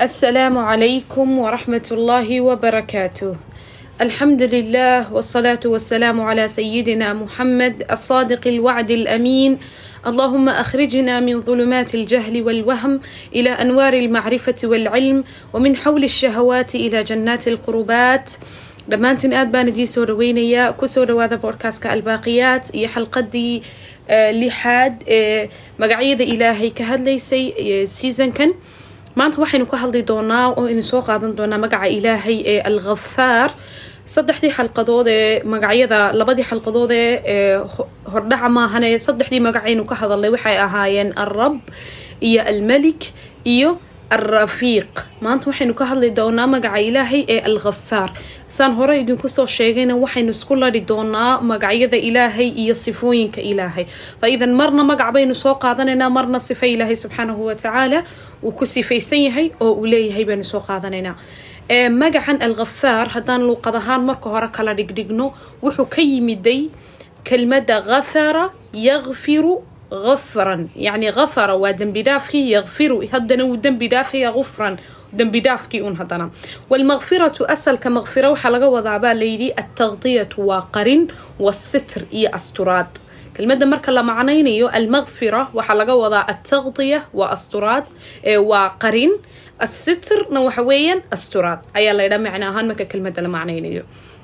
السلام عليكم ورحمة الله وبركاته الحمد لله والصلاة والسلام على سيدنا محمد الصادق الوعد الأمين اللهم أخرجنا من ظلمات الجهل والوهم إلى أنوار المعرفة والعلم ومن حول الشهوات إلى جنات القربات dhammaantiin aad baan idiin soo dhaweynayaa ku soo dhawaada boodkaaska albaaqiyaad iyo xalqadii lixaad ee magacyada ilaahay maanta waxaynu ka hadli doonaa oo idin soo qaadan doonaa magaca ilaahay ee alghafaar. Saddexdii xalqadood ee magacyada labadii xalqadood ee hordhaca maahane saddexdii magacaynu ka hadalnay waxay ahaayeen alrab iyo almalik iyo alrafiiq maanta waxaynu ka hadli doonaa magaca ilaahay ee alghafaar saan hore idinku soo sheegayna waxaynu isku ladhi doonaa magacyada ilaahay iyo sifooyinka ilaahay fa idan marna magac baynu soo qaadanaynaa marna sifa ilaahay subxaanahu watacaala uu ku sifaysan yahay oo uu leeyahay baynu soo qaadanaynaa magacan alghafaar haddaan luuqad ahaan marka hore kala dhigdhigno wuxuu ka yimiday kelmadda ghafara yakfiru غفرا يعني غفر ودنبي دافكي يغفر هدنا ودنبي دافكي غفرا دنبي دافكي أون هدنا والمغفرة أسل كمغفرة وحلقة وضعبا ليدي التغطية وقرن والستر إي أستراد كلمة مركا لما عنينيو المغفرة وحلقة وضع التغطية وأستراد وقرن الستر نوحويا أستراد أي الله يدام معناها مكا كلمة لما عنينيو الغفار اصطلاحا marka kelmada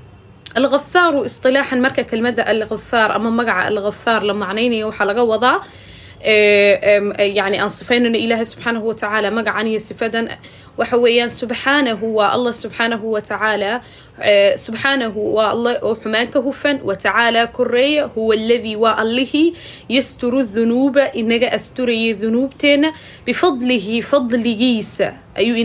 alghafaar ama magaca alghafaar la macnaynayo waxaa laga wadaa yani aan sifaynayno ilaahay subxaanahu watacaala magacan iyo sifadan waxa weeyaan subxaanahu waa allah subxaanahu watacaala subxaanahu waa allah oo xumaan ka hufan watacaala koreeya huwa aladii waa allihii yasturu dunuuba inaga asturayay dunuubteena bifadlihi fadligiisa ayuu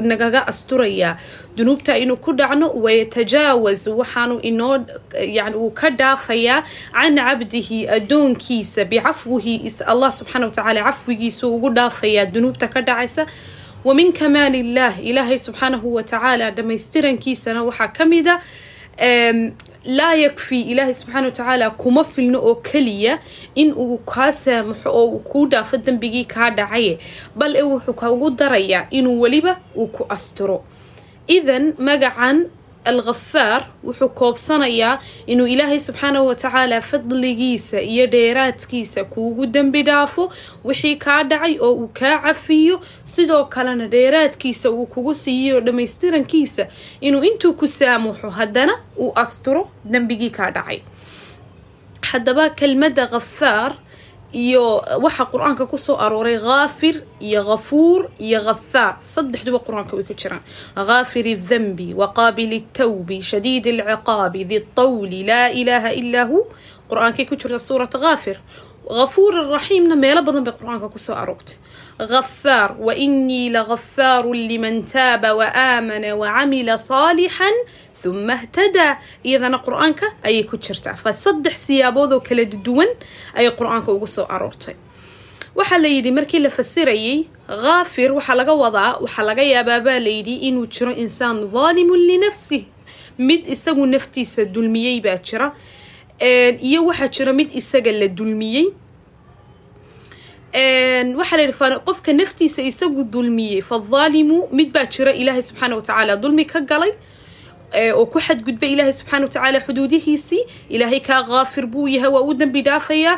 inagaga asturayaa dunuubta inuu ku dhacno wayatajaawaz waxaanu inoo yani uu ka dhaafayaa can cabdihi adoonkiisa bicafwihi allah subxaana watacaala cafwigiisa ugu dhaafayaa dunuubta ka dhacaysa wamin kamaal illah ilaahay subxaanahu watacaala dhamaystirankiisana waxaa ka mida laa yakfi ilaahay subxaana watacaala kuma filno oo keliya in uu kaa saamaxo oo uu kuu dhaafo dembigii kaa dhacaye bal e wuxuu kaugu darayaa inuu weliba uu ku asturo idan magacan alghafaar wuxuu koobsanayaa inuu ilaahay subxaanahu watacaala fadligiisa iyo dheeraadkiisa kuugu dembi dhaafo wixii kaa dhacay oo uu kaa cafiyo. Sidoo kalena dheeraadkiisa uu kugu siiyo dhammaystirankiisa inuu intuu ku saamuxo haddana uu asturo dembigii kaa dhacay. Haddaba kelmadda ghafaar iyo waxa qur-aanka kusoo arooray haafir iyo ghafuur iyo ghafaar saddexduba qur-aanka way ku jiraan ghaafir الdhanbi waqaabil الtawbi shadiid الciqaabi di طawli laa ilaaha ilaa hu qur-aankay ku jirta suurat ghaafir ghafuur الraxiimna meelo badan bay qur-aanka kusoo aroortay ghafaar wainii lagafaaru liman taaba waaamana wacamila صaalixا uma htadaa iyadana qur'aanka ayay ku jirtaa fa saddex siyaaboodoo kala duwan ayay qur'aanka ugu soo aroortay waxaa la yidhi markii la fasirayay haafir waxaa laga wadaa waxaa laga yaabaabaa layidhi inuu jiro insaan daalimun linafsih mid isagu naftiisa dulmiyey baa jira iyo waxaa jira mid isaga la dulmiyey waxaa la yidhi qofka naftiisa isagu dulmiyey fadaalimu mid baa jira ilaahay subxaana watacaala dulmi ka galay oo ku xadgudba ilaahay subxaana watacaala xuduudihiisii ilaahay kaa haafir buu yahay waa u dembi dhaafayaa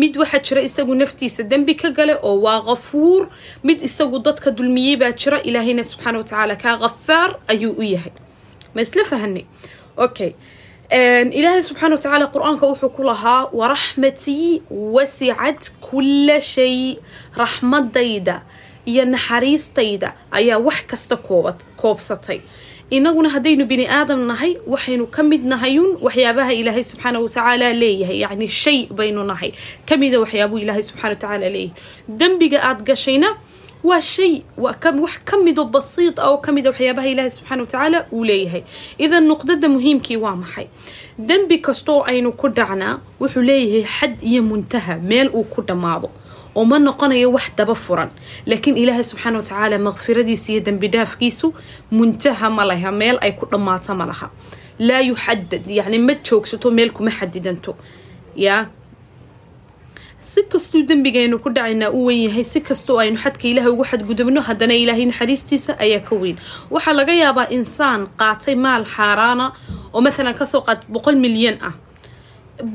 mid waxaa jira isagu naftiisa dembi ka gale oo waa ghafuur. Mid isagu dadka dulmiyey baa jira ilaahayna subxaana watacaala kaa ghafaar ayuu u yahay. Ma isla fahanay okay ilaahay subxaana watacaala qur'aanka wuxuu ku lahaa waraxmatii wasicad kulla shay raxmadayda iyo naxariistayda ayaa wax kasta kooba koobsatay inaguna haddaynu bini aadam nahay waxaynu ka mid nahayun waxyaabaha ilaahay subxaana watacaala leeyahay. Yacni shay baynu nahay. Kamida waxyaabuu ilaahay subxana watacaala leeyahay. Dembiga aada gashayna waa shay wax ka midoo basiid ah oo kamida waxyaabaha ilaahay subxana watacaala uu leeyahay. Idan nuqdada muhiimkii waa maxay? Dembi kastoo aynu ku dhacnaa wuxuu leeyahay xad iyo muntaha meel uu ku dhammaado oo ma noqonayo wax daba furan. Laakiin ilaahay subxaana watacaala makfiradiisa iyo dembi dhaafkiisu muntaha ma laha meel ay ku dhammaato ma laha. Laa yuxadad yacni ma joogsato meel kuma xadidanto yaa si kastuu dembigaynu ku dhacaynaa u weyn yahay si kastoo aynu xadka ilaahay ugu xadgudubno haddana ilaahay naxariistiisa ayaa ka weyn. Waxaa laga yaabaa insaan qaatay maal xaaraana oo maalan ka soo qaat boqol milyan ah.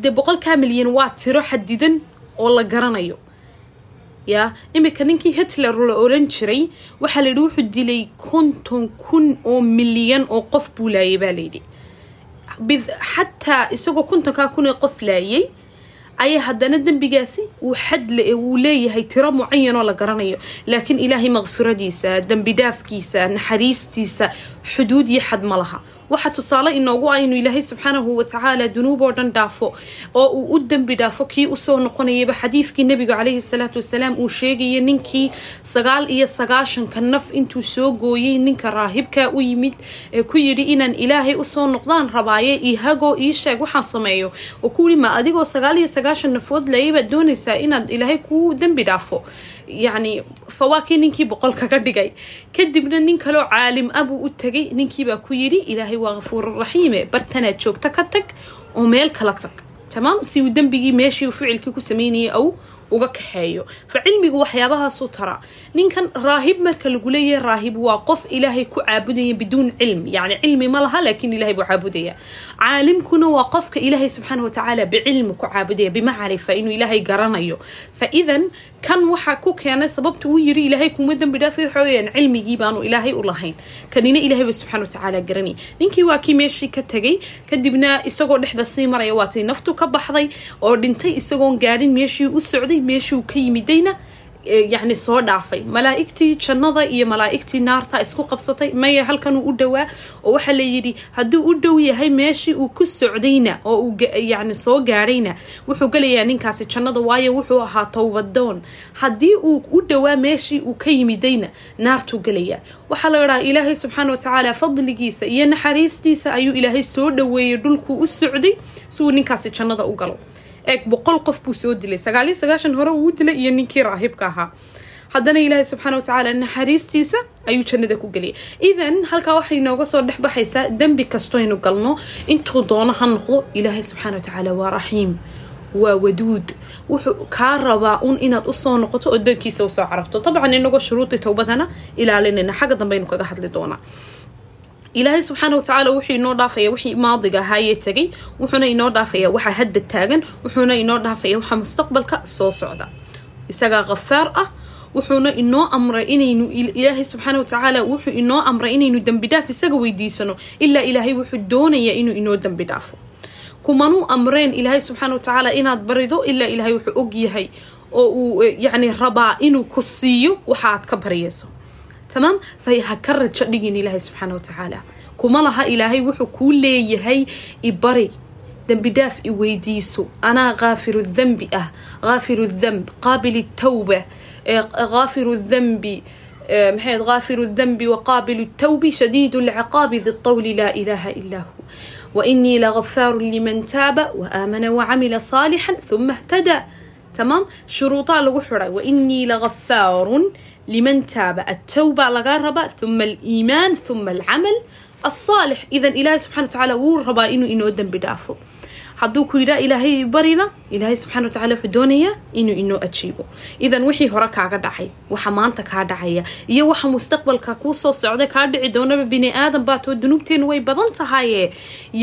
De boqolkaa milyan waa tiro xadidan oo la garanayo yaa iminka ninkii hitler la oran jiray waxaa layidhi wuxuu dilay konton kun oo milyan oo qof buu laayay baa layidhi xataa isagoo kontonkaa kun ee qof laayay ayaa haddana dembigaasi uu xadle uu leeyahay tiro mucayan oo la garanayo. Laakiin ilaahay makfiradiisa dembi dhaafkiisa naxariistiisa xuduud iyo xad ma laha waxaa tusaale inoogu ah inuu ilaahay subxaanahu watacaala dunuub oo dhan dhaafo oo uu u dembi dhaafo kii u soo noqonayaba xadiidkii nebiga caleyhi salaatu wasalaam uu sheegaya ninkii sagaal iyo sagaashanka naf intuu soo gooyay ninka raahibkaa u yimid ee ku yidhi inaan ilaahay u soo noqdaan rabaaye ihagoo ii sheeg waxaan sameeyo. Oo ku yidhi ma adigoo sagaal iyo sagaashan nafood layay baad doonaysaa inaad ilaahay kuu dembi dhaafo yacni fawaakii ninkii boqol kaga dhigay. Kadibna nin kaloo caalim ah buu u tegay ninkiibaa ku yidhi ilaahay waa kafuururaxiime bartanaad joogta ka tag oo meel kala tag. Tamaam si uu dembigii meeshii uu ficilkii ku sameynayay aw uga kaxeeyo. Fa cilmigu waxyaabahaasuu taraa ninkan raahib marka lagu leeyahay raahib waa qof ilaahay ku caabudaya biduun cilm. Yacni cilmi ma laha laakiin ilahay buu caabudaya. Caalimkuna waa qofka ilaahay subxaana watacaala bicilmi ku caabudaya bimacrifa inuu ilaahay garanayo. Fa idan kan waxaa ku keenay sababta uu yiri ilaahay kuma dembi dhaafay waxa weyaan cilmigii baanu ilaahay u lahayn. Kanina ilaahay ba subxana watacaala garanay ninkii waa kii meeshii ka tegay kadibna isagoo dhexda sii maraya waatay naftu ka baxday oo dhintay isagoon gaadhin meeshii u socday meeshii uu ka yimidayna yacni soo dhaafay. Malaa'igtii jannada iyo malaa'igtii naarta isku qabsatay maya halkan u dhowaa oo waxaa la yidhi hadduu u dhow yahay meeshii uu ku socdayna oo uu yacni soo gaadhayna wuxuu gelayaa ninkaasi jannada waayo wuxuu ahaa towbadoon. Haddii uu u dhowaa meeshii uu ka yimidayna naartuu gelayaa waxaa la idhaha ilaahay subxaana watacaala fadligiisa iyo naxariistiisa ayuu ilaahay soo dhoweeyey dhulkuu u socday si uu ninkaasi jannada u galo eeg boqol qof buu soo dilay. Sagaaliyo sagaashan hore uu dilay iyo ninkii raahibka ahaa. Haddana ilaahay subxaana watacaala naxariistiisa ayuu jannada ku geliyay. Idan halkaa waxay nooga soo dhexbaxaysaa dembi kastoynu galno intuu doono ha noqdo ilaahay subxaana watacaala waa raxiim waa waduud. Wuxuu kaa rabaa un inaad u soo noqoto oo dankiisa u soo carabto dabcan inagoo shuruudii towbadana ilaalinayna. Xagga dambeaynu kaga hadli doonaa ilaahay subxaana watacaala wuxuu inoo dhaafaya wixii maadiga ahaayee tegay wuxuuna inoo dhaafaya waxa hadda taagan wuxuuna inoo dhaafaya waxa mustaqbalka soo socda. Isagaa khafaar ah wuxuuna inoo amray inaynu ilaahay subxaana watacaala wuxuu inoo amray inaynu dembi dhaaf isaga weydiisano ilaa ilaahay wuxuu doonayaa inuu inoo dembi dhaafo. Kumanuu amreen ilaahay subxaana watacaala inaad barido ilaa ilaahay wuxuu og yahay oo uu yacni rabaa inuu ku siiyo waxa aad ka baryayso tamaam fay ha ka rajo dhigin ilaahay subxaana watacaala kuma laha ilaahay wuxuu kuu leeyahay ibari dembi dhaaf i weydiiso anaa kaafiru dembi ah kaafiru demb qaabil tawba kaafiru dembi maxayd kaafiru dembi waqaabilu tawbi shadiid lciqaabi di طawli laa ilaha ila hu wainii lagafaaru liman taaba waamana wacamila صaalixا ثuma اhtada tamaam shuruudaa lagu xiray wainii lagafaarun لمن تاب التوبة لغا ربا ثم الإيمان ثم العمل الصالح إذا إله سبحانه وتعالى وو ربا إنو إنو دنب دافو hadduu ku yidhaa ilaahay barina. Ilaahay subxana watacala wuxuu doonayaa inuu inoo ajiibo. Idan wixii hore kaaga dhacay waxa maanta kaa dhacaya iyo waxa mustaqbalka kuu soo socda kaa dhici doonaba bini aadan baatoo dunuubteenu way badan tahaye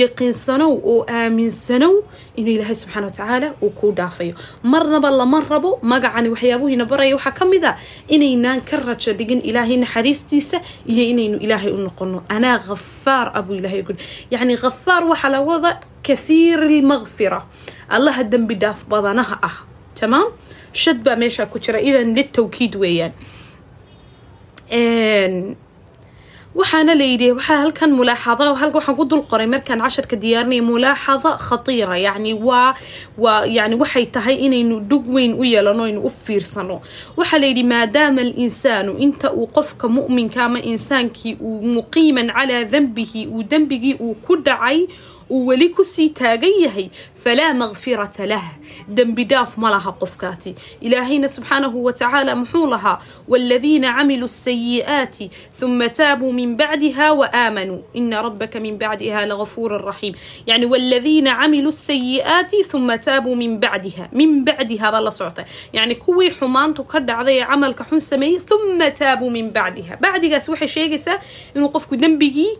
yaqiinsanow oo aaminsanow inuu ilaahay subxana watacaala uu kuu dhaafayo. Marnaba lama rabo magacani waxyaabuhiina baraya. Waxaa ka mid a inaynaan ka rajo dhigin ilaahay naxariistiisa iyo inaynu ilaahay u noqono anaa khafaar ah buu ilahay ku yacni khafaar waxaa la wada kathiir lmaqfira allaha dembi dhaaf badanaha ah tamaam shad baa meeshaa ku jira idan litawkiid weeyaan waxaana layidhi waxaa halkan mulaaxada waxaan ku dul qoray markaan casharka diyaarinaya mulaaxada khatiira yacni waa waa yani waxay tahay inaynu dhug weyn u yeelano aynu u fiirsano waxaa layidhi maadaama alinsaanu inta uu qofka mu'minka ama insaankii uu muqiiman calaa dembihi uu dembigii uu ku dhacay uu weli ku sii taagan yahay falaa makfirata lah. Dembi dhaaf ma laha qofkaati. Ilaahayna subxaanahu watacaala muxuu lahaa waaladiina camiluu asayi'aati huma taabuu min bacdiha waaamanuu ina rabbaka min bacdiha lagafuura raxiim yani waaladiina camiluu asayi'aati huma taabuu min bacdiha min bacdiha baa la socota. Yani kuwii xumaantu ka dhacday ee camalka xun sameeyey huma taabuu min bacdiha bacdigaas waxay sheegaysaa inuu qofku dembigii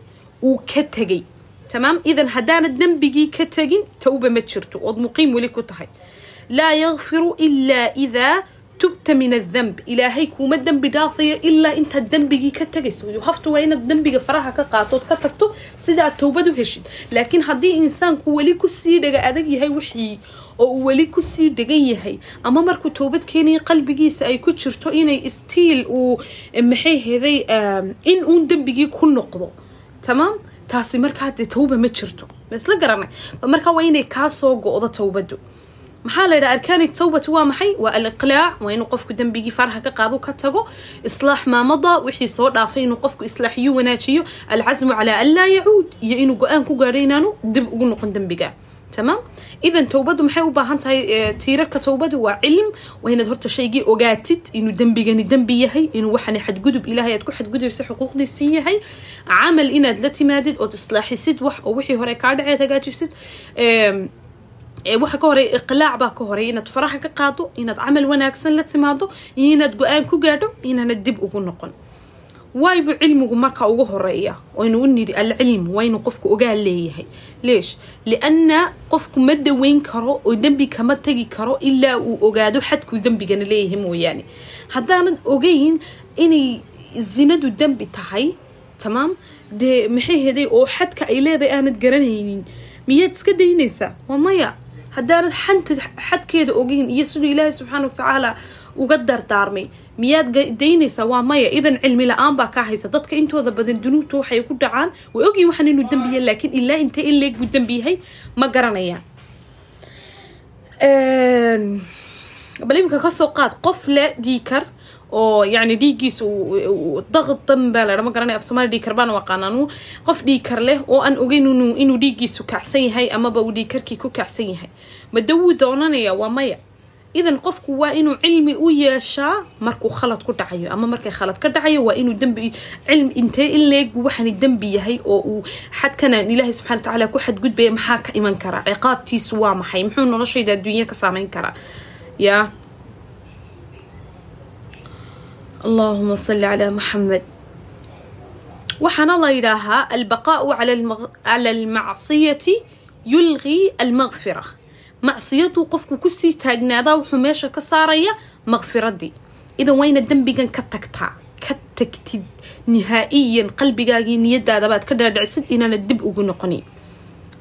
uu ka tegay tamaam idan haddaanad dembigii ka tegin towba ma jirto ood muqiim weli ku tahay laa yakfiru ilaa idaa tubta min adamb ilaahay kuuma dembi dhaafayo ilaa intaad dembigii ka tegayso haftu waa inaad dembiga faraha ka qaatood ka tagto sida aad towbad u heshid laakiin haddii insaanku weli ku sii dhaga adag yahay wixii oo uu weli ku sii dhegan yahay ama markuu toobad keenaya qalbigiisa ay ku jirto inay stiil uu maxay heday in uun dembigii ku noqdo tamaam taasi markaa dee tawba ma jirto. Ma isla garanay markaa waa inay kaa soo go-do towbadu. Maxaa la yidhaha arkaani tawbati waa maxay? Waa aliqlaac waa inuu qofku dembigii faraha ka qaado ka tago. Islaax maamada wixii soo dhaafay inuu qofku islaaxiyo wanaajiyo. Alcasmu calaa an laa yacuud iyo inuu go'aan ku gaadho inaanu dib ugu noqon dembiga tamaam idan towbadu maxay u baahan tahay tiirarka towbadu waa cilm. Waa inaad horta shaygii ogaatid inuu dembigani dembi yahay inuu waxani xadgudub ilahay aad ku xadgudubsa xuquuqdiisii yahay. Camal inaad la timaadid ood islaaxisid wax oo wixii hore kaa dhaceed hagaajisid waxa ka horey iqlaac baa ka horey. Inaad faraha ka qaado inaad camal wanaagsan la timaado iyo inaad go'aan ku gaadho inaanad dib ugu noqon waaybu cilmigu marka ugu horreeya waynu u nidhi alcilm waa inuu qofku ogaan leeyahay. Leesh lianna qofku ma daweyn karo oo dembi kama tegi karo ilaa uu ogaado xadkuu dembigana leeyahay mooyaane. Haddaanad ogeyn inay zinadu dembi tahay tamaam dee maxay heday oo xadka ay leedahay aanad garanaynin? Miyaad iska daynaysaa? Waa maya haddaanad xanta xadkeeda ogeyn iyo siduu ilaahay subxaana watacaala uga dardaarmay miyaad daynaysaa? Waa maya. Idan cilmi la'aan baa kaa haysa. Dadka intooda badan dunuubta waxay ku dhacaan. Way ogyihiin waxaan inuu dembi yahay laakiin ilaa intee in leeg buu dembi yahay? Ma garanayaan bal iminka ka soo qaad qof le dhiikar oo yani dhiiggiisa daqdan baa la ma garanay af somalia dhiikar baan u qof dhiikar leh oo aan ogeyn inuu dhiiggiisu kacsan yahay amaba uu dhiikarkii ku kacsan yahay. Ma dawuu doonanaya? Waa maya idan qofku waa inuu cilmi u yeeshaa markuu khalad ku dhacayo. Ama markay khalad ka dhacayo waa inuu dembi cilmi intee in leeg buu waxani dembi yahay oo uu xadkanaan ilaahay subxana wa tacaala ku xadgudbaya maxaa ka iman karaa ciqaabtiisu waa maxay? Muxuu noloshayda adduunya ka saameyn karaa yaa allahuma salli calaa maxamed waxaana la yidhaahaa albaqaau cala almacsiyati yulqii almaqfira macsiyadu qofku ku sii taagnaadaa wuxuu meesha ka saaraya maqfiradii idan waa inaad dembigan ka tagtaa ka tagtid nihaa'iyan qalbigaagii niyadaadabaad ka dhaadhicisid inaanad dib ugu noqonin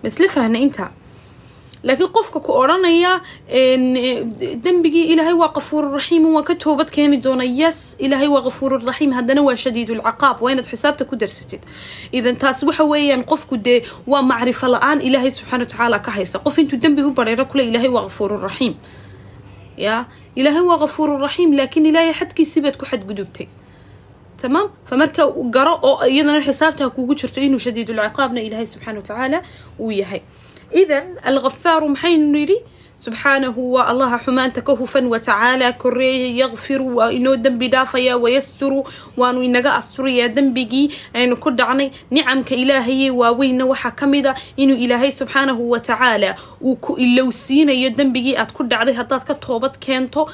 ma isla fahna intaa laakiin qofka ku odhanaya dembigii ilaahay waa qafuururaxiim waa ka toobad keeni doona yes ilaahay waa qafuururaxiim haddana waa shadiidulcaqaab waa inaad xisaabta ku darsatid. Idan taas waxa weeyaan qofku dee waa macrifo la'aan ilaahay subxana watacaala ka haysa qof intuu dembi u bareero kule ilaahay waa qafuururaxiim ya ilaahay waa qafuururaxiim laakiin ilaahay xadkiisibaad ku xadgudubtay. Tamaam? Famarka garo oo iyadana xisaabta kugu jirto inuu shadiidulciqaabna ilaahay subxana watacaala uu yahay idan alghafaaru maxaynu nidhi subxaanahu waa allaha xumaanta ka hufan watacaala koreeya yakfiru waa inoo dembi dhaafaya wayasturu waanu inaga asturayaa dembigii aynu ku dhacnay nicamka ilaahaye waaweyna waxaa ka mid a inuu ilaahay subxaanahu watacaala uu ku ilowsiinayo dembigii aad ku dhacday haddaad ka toobad keento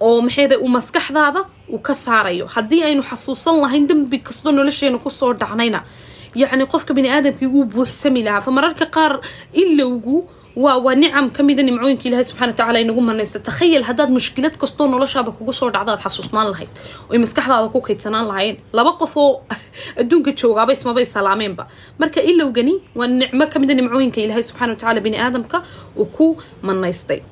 oo maxayda uu maskaxdaada uu ka saarayo haddii aynu xasuusan lahayn dembi kastoo nolosheena ku soo dhacnayna yacni qofka bani aadamkii wuu buuxsami lahaa. Fa mararka qaar ilowgu waa waa nicam ka mida nimcooyinka ilaahay subxana wa tacala inagu manaysta takhayal haddaad mushkilad kastoo noloshaaba kugu soo dhacdaad xasuusnaan lahayd oy maskaxdaada ku kaydsanaan lahaayeen laba qof oo adduunka joogaaba ismabay salaameenba. Marka ilowgani waa nicmo ka mida nimcooyinka ilaahay subxana wa tacala bani aadamka uu ku manaystay.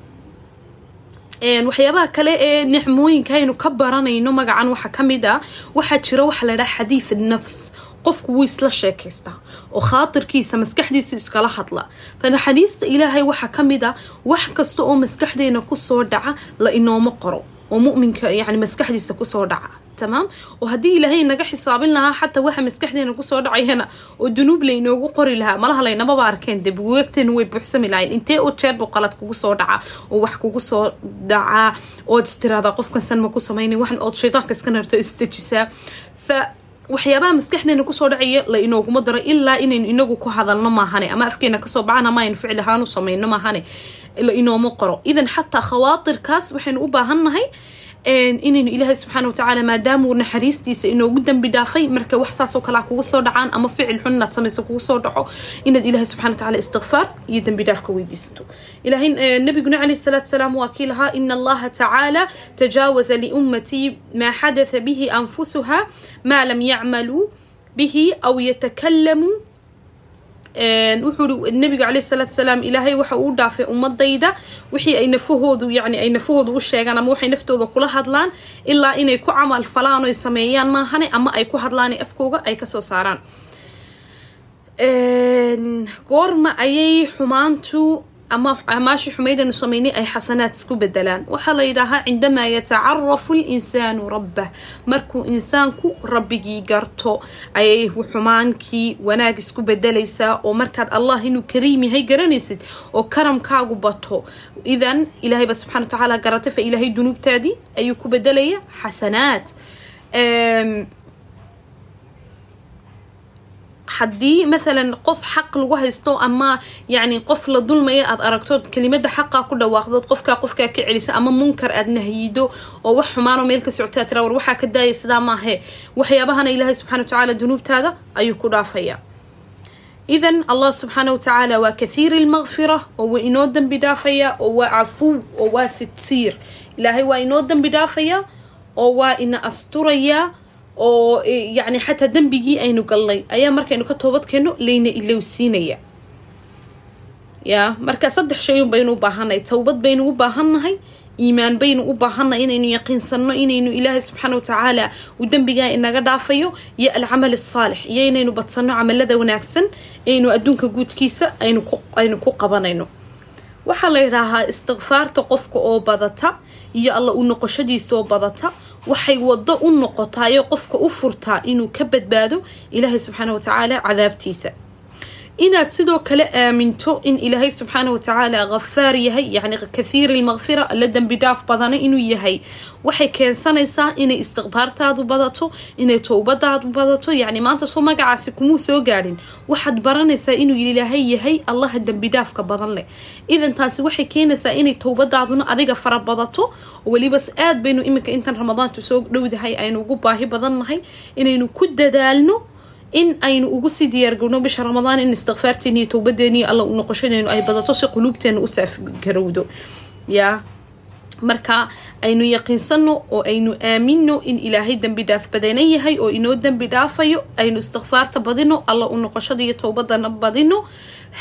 Waxyaabaha kale ee nicmooyinka aynu ka baranayno magacan waxaa ka mid a waxaa jira waxa la dhaha xadiid nafs qofku wuu isla sheekaystaa oo khaatirkiisa maskaxdiisa iskala hadla. Fanaxariista ilaahay waxaa ka mid a wax kasta oo maskaxdeena ku soo dhaca la inooma qoro oo mu'minka yani maskaxdiisa ku soo dhaca. Tamaam? Oo haddii ilaahay naga xisaabin lahaa xataa waxa maskaxdeena ku soo dhacayana oo dunuub laynoogu qori lahaa malaha laynamaba arkeen dee buweegteena way buuxsami lahayn. Intee oo jeer buu qalad kugu soo dhaca oo wax kugu soo dhacaa ood istiraada qofkan san ma ku samaynin waxan ood shaydaanka iska narto waxyaabaha maskaxdeena ku soo dhacaya la inooguma daro ilaa inaynu inagu ku hadalno maahane. Ama afkeena ka soo baxan ama aynu ficil ahaan u samayno maahane. La inooma qoro. Idan xataa khawaatirkaas waxaynu u baahannahay inaynu ilaahay subxaana watacaala maadaamuu naxariistiisa inoogu dambi dhaafay marka wax saasoo kalea kugu soo dhacaan ama ficil xun inaad samayso kugu soo dhaco inaad ilaahay subxana watacaala istikfaar iyo dambi dhaaf ka weydiisato. Ilaahay nabiguna calayhi salaatu salaam waa kii lahaa ina allaha tacaala tajaawaza liummatii maa xadatha bihi anfusuha maa lam yacmaluu bihi aw yatakalamuu wuxuu ii nabiga caleyhi salaatu salaam ilaahay waxa uu dhaafay ummadayda wixii ay nafahoodu yani ay nafahoodu u sheegaan ama waxay naftooda kula hadlaan ilaa inay ku camal falaan oy sameeyaan maahane ama ay ku hadlaan afkooga ay ka soo saaraan. Goorma ayay xumaantu ama amaashii xumaydanu samaynay ay xasanaad isku bedelaan waxaa la yidhaahaa cindamaa yatacarafu linsaanu rabbah markuu insaanku rabbigii garto ayay xumaankii wanaag isku bedelaysaa oo markaad allah inuu kariim yahay garanaysid oo karamkaagu bato idan ilaahayba subxana wa tacaala garatay fa ilaahay dunuubtaadii ayuu ku bedelaya xasanaad haddii maalan qof xaq lagu haysto ama yani qof la dulmaya aad aragtood kelimada xaqaa ku dhawaaqdood qofkaa qofkaa ka celisa ama munkar aad nahyido oo wax xumaanoo meel ka socotaa tira war waxaa ka daaya sidaa maahe waxyaabahana ilaahay subxana wa tacaala dunuubtaada ayuu ku dhaafaya. Idan allah subxaana wa tacaala waa kathiir ilmaqfira oo waa inoo dembi dhaafaya oo waa cafuw oo waa sitiir ilaahay waa inoo dembi dhaafaya oo waa ina asturaya oo yani xataa dembigii aynu galnay. Ayaa markaynu ka toobadkeenno layna ilowsiinaya ya marka saddex shayun baynu u baahannahay towbad baynu u baahannahay iimaan baynu u baahannahay inaynu yaqiinsanno inaynu ilaahay subxaana watacaala uu dembigaa inaga dhaafayo iyo alcamal asaalix iyo inaynu badsanno camalada wanaagsan aynu adduunka guudkiisa aynu ku qabanayno. Waxaa la yidhaahaa istikfaarta qofka oo badata iyo alla u noqoshadiisa oo badata waxay wado u noqotaayo qofka u furtaa inuu ka badbaado ilaahay subxaana watacaala cadaabtiisa inaad sidoo kale aaminto in ilaahay subxaana watacaala hafaar yahay yani kathiir ilmaqfira alla dembi dhaaf badana inuu yahay. Waxay keensanaysaa inay istikbaartaadu badato inay towbadaadu badato yani maanta soo magacaasi kumuu soo gaadhin. Waxaad baranaysaa inuu ilaahay yahay allaha dembi dhaafka badan leh. Idan taasi waxay keenaysaa inay towbadaaduna adiga fara badato welibas aad baynu iminka intan ramadaantu soo dhowdahay aynu ugu baahi badan nahay inaynu ku dadaalno in aynu ugu sii diyaargarno bisha ramadaan in istikfaarteeni iyo towbadeeni alla u noqoshadeenu ay badato si quluubteena u saafgarowdo yaa marka aynu yaqiinsano oo aynu aamino in ilaahay dembi dhaaf badana yahay oo inoo dembi dhaafayo aynu istikfaarta badino alla u noqoshada iyo towbadana badino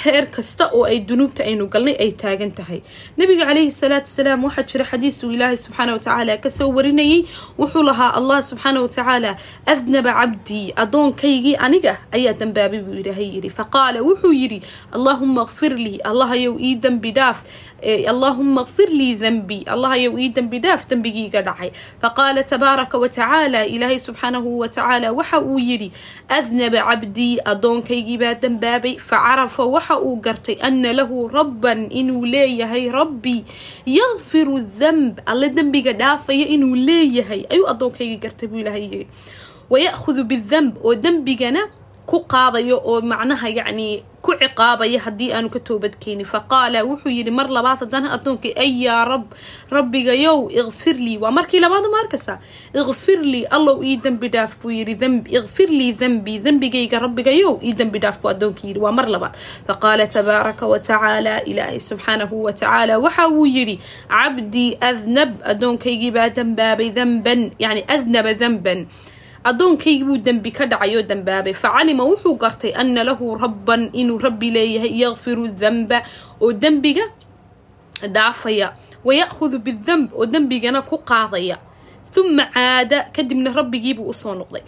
heer kasta oo ay dunuubta aynu galnay ay taagan tahay. Nabiga calayhi salaatu wasalaam waxaa jira xadiis uu ilaahay subxaana watacaala ka soo warinayay. Wuxuu lahaa allah subxaana watacaala adnaba cabdii adoonkaygii aniga ayaa dambaabay buu ilaahay yidhi. Faqaala wuxuu yidhi allaahuma kfir lii allahayow ii dembi dhaaf allaahuma kfir lii dembi allahayow ii dembi dhaaf dembigiiga dhacay. Faqaala tabaaraka watacaala ilaahay subxaanahu watacaala waxa uu yidhi adnaba cabdii addoonkaygiibaa dembaabay facarafa waxa uu gartay ana lahu rabban inuu leeyahay rabbi. Yakfiru demb alle dembiga dhaafaya inuu leeyahay. Ayuu addoonkaygi gartay buu ilaahay yidhi. Waya'khudu bidemb oo dembigana ku qaadayo oo macnaha yacni ku ciqaabaya haddii aanu ka toobadkeenin faqaala wuxuu yidhi mar labaad haddana addoonkii ay yaa rab rabbigayow ikfir lii waa markii labaad ma arkaysaa? Ikfir lii allow ii dembi dhaaf buu yidhi. Ikfir lii dembi dembigayga rabbigayow ii dembi dhaaf buu addoonkii yidhi. Waa mar labaad. Faqaala tabaaraka watacaala ilaahay subxaanahu watacaala waxa uu yidhi cabdii adnab addoonkaygii baa dembaabay demban yacni adnaba demban addoonkaygii buu dembi ka dhacay oo dembaabay facalima wuxuu gartay ana lahu rabban inuu rabbi leeyahay yakfiru demba oo dembiga dhaafaya waya'khudu bidemb oo dembigana ku qaadaya. Uma caada kadibna rabbigiibuu u soo noqday.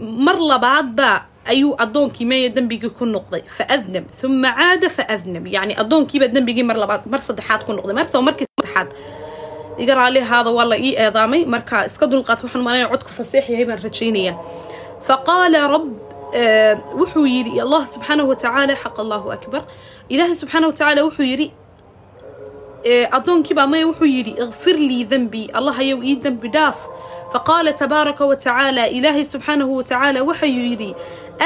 Mar labaadbaa ayuu addoonkii meeya dembigii ku noqday. Faadnab uma caada faadnab yani addoonkiibaa dembigii mar labaad mar saddexaad ku noqday. Markasoo markii saddexaad iga raali ahaada waa la ii eedaamay. Marka iska dulqaat waxaan malanaya codku faseex yahay baan rajaynaya faqaala rab wuxuu yidhi allah subxaanahu watacaala xaq allahu akbar. Ilaahay subxaanahu watacaala wuxuu yidhi addoonkiibaa maya wuxuu yidhi ikfir lii dembii allah ayow ii dembi dhaaf. Faqaala tabaaraka watacaala ilaahay subxaanahu watacaala waxayuu yidhi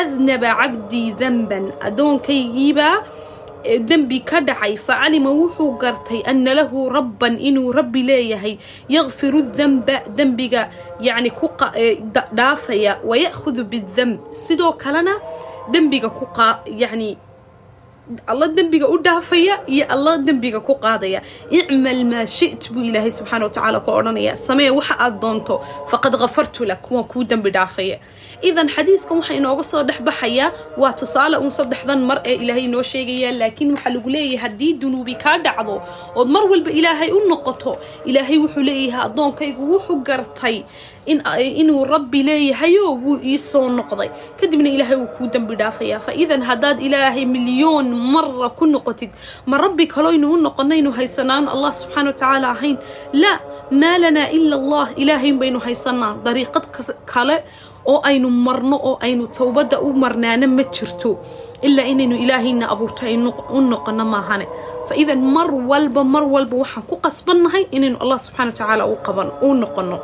adnaba cabdii denban addoonkaygiibaa dembi ka dhacay facalima wuxuu gartay ana lahu rabban inuu rabbi leeyahay yakfiru demba dembiga yani ku dhaafaya waya'khudu bidemb sidoo kalena dembiga ku yani alla dembiga u dhaafaya iyo alla dembiga ku qaadaya. Icmal maa shit buu ilaahay subxaana watacaala ku odhanaya. Samee waxa aad doonto faqad kafartu lak waan kuu dembi dhaafaya. Idan xadiiskan waxaa inooga soo dhexbaxayaa waa tusaale uun saddexdan mar ee ilaahay inoo sheegaya laakiin waxaa lagu leeyahay haddii dunuubi kaa dhacdo ood mar walba ilaahay u noqoto ilaahay wuxuu leeyahay addoonkaygu wuxuu gartay inuu rabbi leeyahayo wuu ii soo noqday. Kadibna ilaahay wuu kuu dembi dhaafayaa fa idan haddaad ilaahay milyoon mara ku noqotid ma rabbi kaloynu u noqonaynu haysanaan allah subxaana watacaala ahayn? Laa maa lanaa ila allah ilaahayn baynu haysanaa dariiqad kale oo aynu marno oo aynu towbadda u marnaana ma jirto ilaa inaynu ilaahayna abuurto aynu u noqono maahane. Fa idan mar walba mar walba waxaan ku qasbannahay inaynu allah subxana watacaala u qaban u noqono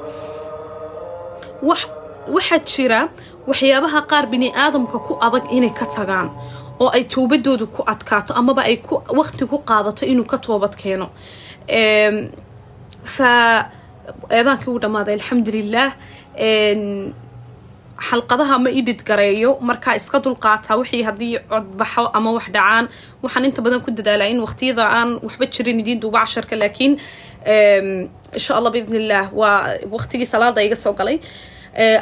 waxaa jira waxyaabaha qaar bini aadamka ku adag inay ka tagaan oo ay toobadooda ku adkaato amaba ay waqti ku qaadato inuu ka toobad keeno. Fa eedaankii uu dhammaaday alxamdulilah xalqadaha ma idhid gareeyo markaa iska dulqaataa wixii haddii codbaxo ama wax dhacaan waxaan inta badan ku dadaalaa in waqtiyada aan waxba jirin idiin duuba casharka laakiin insha allah biidn illah waa waqtigii salaada iga soo galay.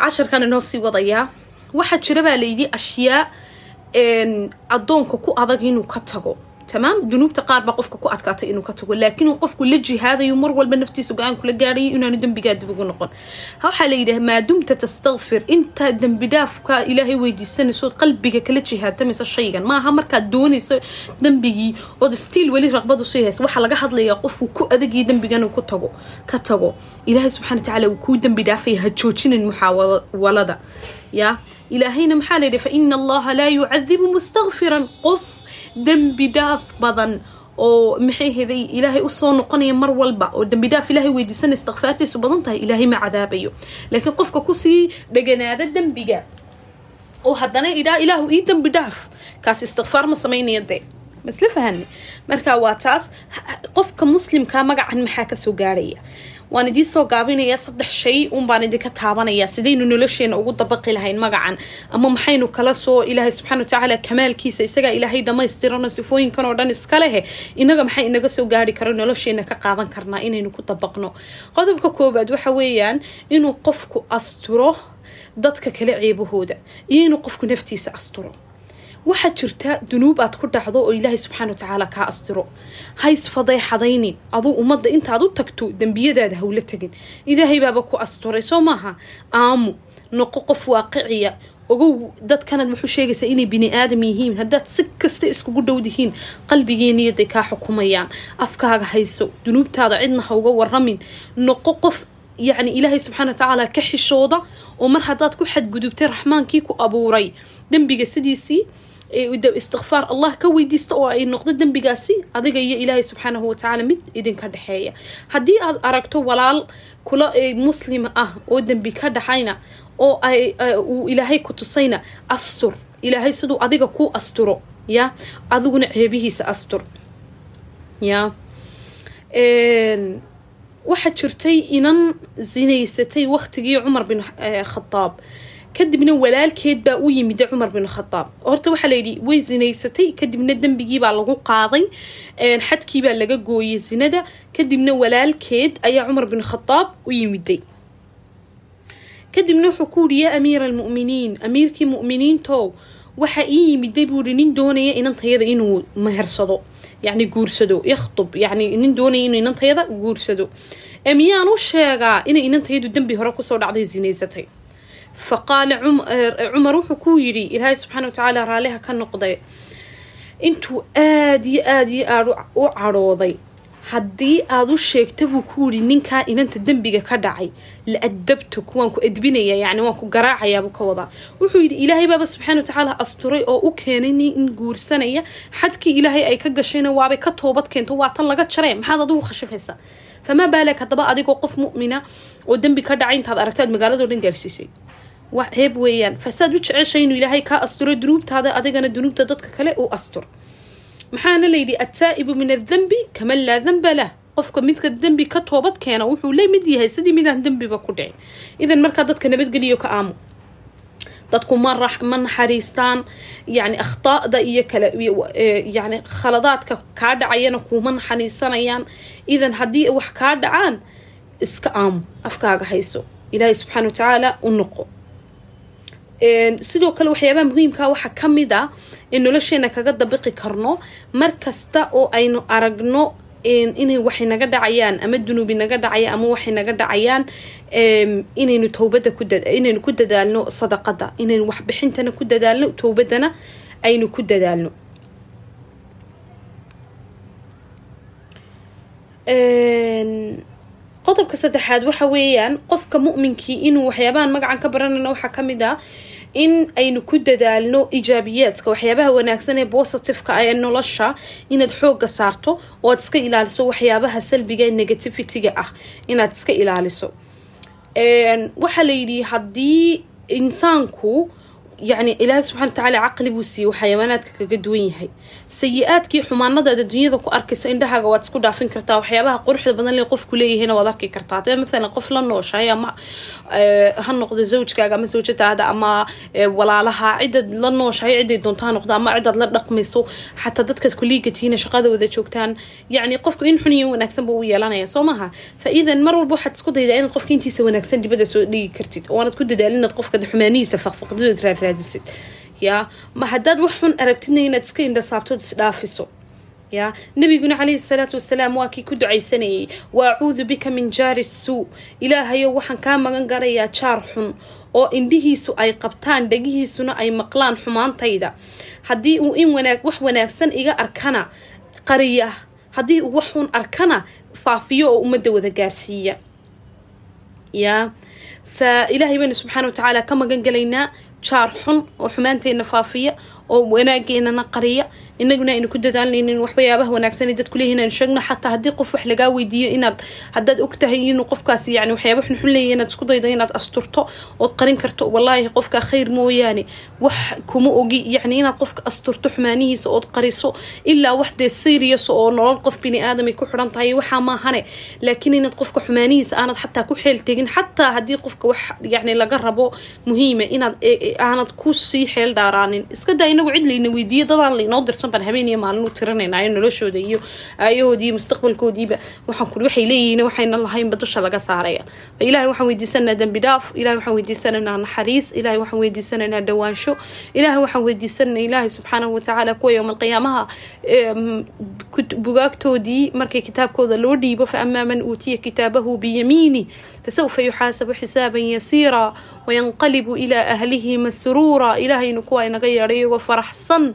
Casharkan inoo sii wadayaa waxaa jira baa layidhi ashyaa addoonka ku adag inuu ka tago tamaam dunuubta qaar baa qofka ku adkaatay inuu ka tago laakiin uu qofku la jihaadayo mar walba naftiisa go'aan kula gaadhayo inaanu dembigaa dib ugu noqon waxaa la yidhaha maadumta tastakfir intaa dembi dhaafka ilaahay weydiisanaysood qalbiga kala jihaadamaysa shaygan maaha markaad doonayso dembigii ood stiil weli raqbadu sii haysa waxaa laga hadlayaa qofku ku adagii dembigan uu ku tago ka tago ilaahay subxana watacaala uu kuu dembi dhaafaya ha joojinin muxaawalada ya ilaahayna maxaa layidhi fa ina allaha laa yucadibu mustakfiran qof dembi dhaaf badan oo maxay heday ilaahay u soo noqonaya mar walba oo dembi dhaaf ilaahay weydiisana istikfaartiisu badan tahay ilaahay ma cadaabayo. Laakiin qofka ku sii dheganaada dembiga oo haddana idhaa ilaahu ii dembi dhaaf kaas istikfaar ma samaynaya dee. Masla fahane marka waa taas qofka muslimka magacan maxaa ka soo gaarhaya waan idiin soo gaabinayaa saddex shay un baan idinka taabanayaa sidaynu nolosheena ugu dabaqi lahayn magacan? Ama maxaynu kala soo ilaahay subxana watacaala kamaalkiisa isagaa ilaahay dhammaystirano sifooyinkan oo dhan iska lehe inaga maxay inaga soo gaari karo nolosheena ka qaadan karnaa inaynu ku dabaqno? Qodobka koowaad waxa weeyaan inuu qofku asturo dadka kale ceebahooda iyo inuu qofku naftiisa asturo waxaad jirta dunuub aad ku dhacdo oo ilaahay subxaana watacaala kaa astiro hays fadeexadaynin aduu ummadda intaad u tagto dembiyadaada hawla tegin ilaahay baaba ku asturay soo maaha? Aamu noqo qof waaqiciya ogow dadkanaad wuxuu sheegaysaa inay bini aadam yihiin. Haddaad si kasta iskugu dhowdihiin qalbigii niyaday kaa xukumayaan. Afkaaga hayso dunuubtaada cidna ha uga waramin noqo qof yacni ilaahay subxaana watacaala ka xishooda oo mar haddaad ku xadgudubtay raxmaankii ku abuuray dembiga sidiisii istikfaar allah ka weydiista oo ay noqdo dembigaasi adiga iyo ilaahay subxaanahu watacaala mid idinka dhexeeya haddii aad aragto walaal kula muslim ah oo dembi ka dhaxayna oo uu ilaahay ku tusayna astur. Ilaahay siduu adiga kuu asturo ya? Adiguna ceebihiisa astur ya? Waxaa jirtay inan sinaysatay waqtigii cumar bin khadaab kadibna walaalkeed baa u yimida cumar bin khadaab horta waxaa layidhi way sinaysatay kadibna dembigiibaa lagu qaaday xadkiibaa laga gooyay sinada kadibna walaalkeed ayaa cumar bin khadaab u yimiday. Kadibna wuxuu ku yidhi yaa amiira almu'miniin amiirkii mu'miniintow waxaa ii yimiday buuhi nin doonaya inantayada inuu mehersado yacni guursado yakhtub yacni nin doonaya inuu inantayada guursado. Miyaan u sheegaa inay inantayadu dembi hore ku soo dhacday sinaysatay faqaala cumar wuxuu ku yidhi ilaahay subxaana watacaala raalliha ka noqday intuu aada iyo aada iyo aada u cadhooday haddii aad u sheegta buu ku yidhi ninkaa inanta dembiga ka dhacay la adabtuk waan ku edbinaya yani waan ku garaacayaabuu ka wadaa wuxuu yidhi ilaahay baaba subxaana watacaala asturay oo u keenay nin guursanaya xadkii ilaahay ay ka gashayna waabay ka toobad keento waa tan laga jaree maxaad adigu khashafaysaa famaa baalak haddaba adigoo qof mu'mina oo dembi ka dhacay intaad aragtaad magaalado dhan gaarsiisay wax ceeb weeyaan fasaad u jeceshay inuu ilaahay kaa asturo dunuubtaada adigana dunuubta dadka kale uu astur maxaana layidhi attaa'ibu min adambi kaman laa damba lah qofka midka dembi ka toobad keena wuxuu la mid yahay sidii midaan dembiba ku dhicin idan markaa dadka nabadgeliyo ka aamo dadku ma naxariistaan yani akhtaa'da iyo kale yani khaladaadka kaa dhacayana kuma naxariisanayaan idan haddii wax kaa dhacaan iska aamo afkaaga hayso ilaahay subxaana watacaala u noqo sidoo kale waxyaabaha muhiimkaa waxaa ka mid a in nolosheena kaga dabiqi karno mar kasta oo aynu aragno inay waxay naga dhacayaan ama dunuubi naga dhacaya ama waxay naga dhacayaan inaynu towbada inaynu ku dadaalno sadaqada inaynu waxbixintana ku dadaalno towbadana aynu ku dadaalno qodobka saddexaad waxa weeyaan qofka mu'minkii inuu waxyaabahan magacan ka baranayno waxaa ka mid ah in aynu ku dadaalno ijaabiyaadka waxyaabaha wanaagsan ee positiveka ee nolosha inaad xooga saarto oo aad iska ilaaliso waxyaabaha salbiga ee negativity-ga ah. Inaad iska ilaaliso. Waxaa la yidhi haddii insaanku yani ilaahay subxana watacaala caqli buu siiyey xayawaanaadka kaga duwan yahay. Sayi-aadkii xumaanadaad adduunyada ku arkayso indhahaaga waad isku dhaafin kartaa waxyaabaha quruxda badan le qofku leeyahayna waad arki kartaa. Hadee maalan qof la nooshahay ama ha noqdo zawjkaaga ama zawjadaada ama walaalaha cidaad la nooshahay ciday doonto ha noqdo ama cidaad la dhaqmayso xataa dadkaad kuliigatiina shaqada wada joogtaan yani qofku in xun iyo wanaagsan buu u yeelanaya soo maaha fa idan mar walba waxaad isku daydaa inaad qofka intiisa wanaagsan dibadda soo dhigi kartid oo aanaad ku dadaalin inaad qofka xumaanihiisa faqfaqdadood raad raadisid. Yaa ma haddaad wax xun aragtidna inaad iska indhasaabtood isdhaafiso ya nabiguna calayhi salaatu wasalaam waa kii ku ducaysanayay wa acuudu bika min jaari suu ilaahayow waxaan kaa magan garayaa jaar xun oo indhihiisu ay qabtaan dhegihiisuna ay maqlaan xumaantayda haddii uu in wax wanaagsan iga arkana qariya haddii uu wax xun arkana faafiyo oo ummadda wada gaarsiiya ya fa ilaahay baynu subxaana watacaala ka magan galaynaa jaar xun oo xumaanteena faafiya oo wanaageennana qariya inaguna aynu ku dadaalnaynin waxbayaabaha wanaagsan dadku leeyihiin aynu sheegno xataa haddii qof wax lagaa weydiiyo inaad haddaad og inuu qofkaasi yani waxyaaba xunxun leeyahy inaad isku daydo inaad asturto ood qarin karto wallaahi qofka khayr mooyaane. Wax kuma ogi yani inaad qofka asturto xumaanihiisa ood qariso ilaa wax dee serious oo nolol qof bini aadamay ku xidhan tahay waxaa maahane laakiin inaad qofka xumaanihiisa aanad xataa ku xeel tegin xataa haddii qofka wax yani laga rabo muhiima inaad aanad ku sii xeel dhaaraanin iska daa inagu cid layna weydiiyo dadaan laynoo dirsan baan habeen iyo maalin u tiranaynayo noloshooda iyo aayahoodii iyo mustaqbalkoodiiba. Waxaan waxay leeyihiin waxayna lahaynba dusha laga saaraya. Fa ilahay waxaan weydiisanaynaa dembi dhaaf ilahay waxaan weydiisanaynaa naxariis ilahay waxaan weydiisanaynaa dhawaansho ilahay waxaan weydiisanaynaa ilaahay subxaanahu watacaala kuwa yowma alqiyaamaha bugaagtoodii markay kitaabkooda loo dhiibo fa amaa man uutiya kitaabahu biyamiini fasawfa yuxaasabu xisaaban yasiira wayanqalibu ilaa ahlihi masruura. Ilaahaynu kuwa inaga yeedhay iyagoo faraxsan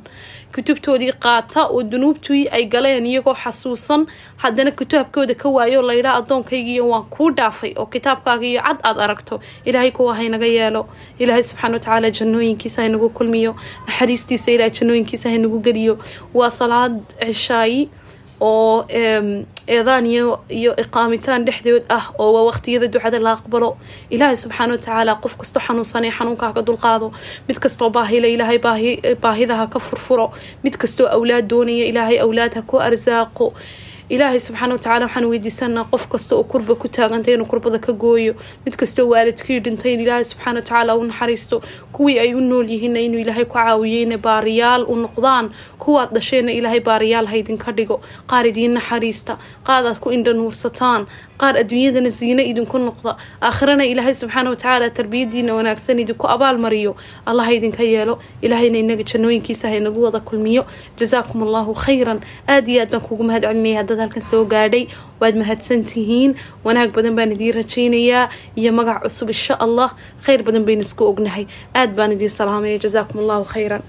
kutubtoodii qaata oo dunuubtii ay galeen iyagoo xasuusan. Haddana kitaabkooda ka waayo laydhaa addoonkaygiiyo waan kuu dhaafay oo kitaabkaagiiyo cad aad aragto. Ilaahay kuwa haynaga yeelo. Ilaahay subxaana watacaala jannooyinkiisa haynagu kulmiyo. Naxariistiisa ilahay jannooyinkiisa haynagu geliyo. Waa salaad cishaayi oo eedaan iyo iyo iqaamitaan dhexdood ah oo waa waqtiyada ducada la aqbalo. Ilaahay subxaana watacaala qof kastoo xanuunsanay xanuunka haka dulqaado. Mid kastoo baahila ilaahay baahida ha ka furfuro. Mid kastoo awlaad doonaya ilaahay awlaad ha ku arsaaqo ilaahay subxaana watacaala waxaan weydiisanaa qof kasta oo kurba ku taagantay inuu kurbada ka gooyo mid kastoo waalidkii dhintay in ilaahay subxaana watacaala u naxariisto kuwii ay u nool yihiinna inuu ilaahay ku caawiyeyna baariyaal u noqdaan kuwaad dhasheenna ilaahay baariyaal ha idinka dhigo qaar idiin naxariista qaad aad ku indha nuursataan qaar adduunyadana ziine idinku noqda aakhirana ilaahay subxaana watacaala tarbiyadiina wanaagsan idinku abaalmariyo allah idinka yeelo. Ilaahayna inaga jannooyinkiisa ha inagu wada kulmiyo. Jazaakum allahu khayran. Aada iyo aad baan kugu mahad celinaya halkan soo gaadhay waad mahadsantihiin. Wanaag badan baan idiin rajaynayaa iyo magac cusub insha allah khayr badan baynu isku ognahay. Aad baan idiin salaamaya jazaakum allahu khayran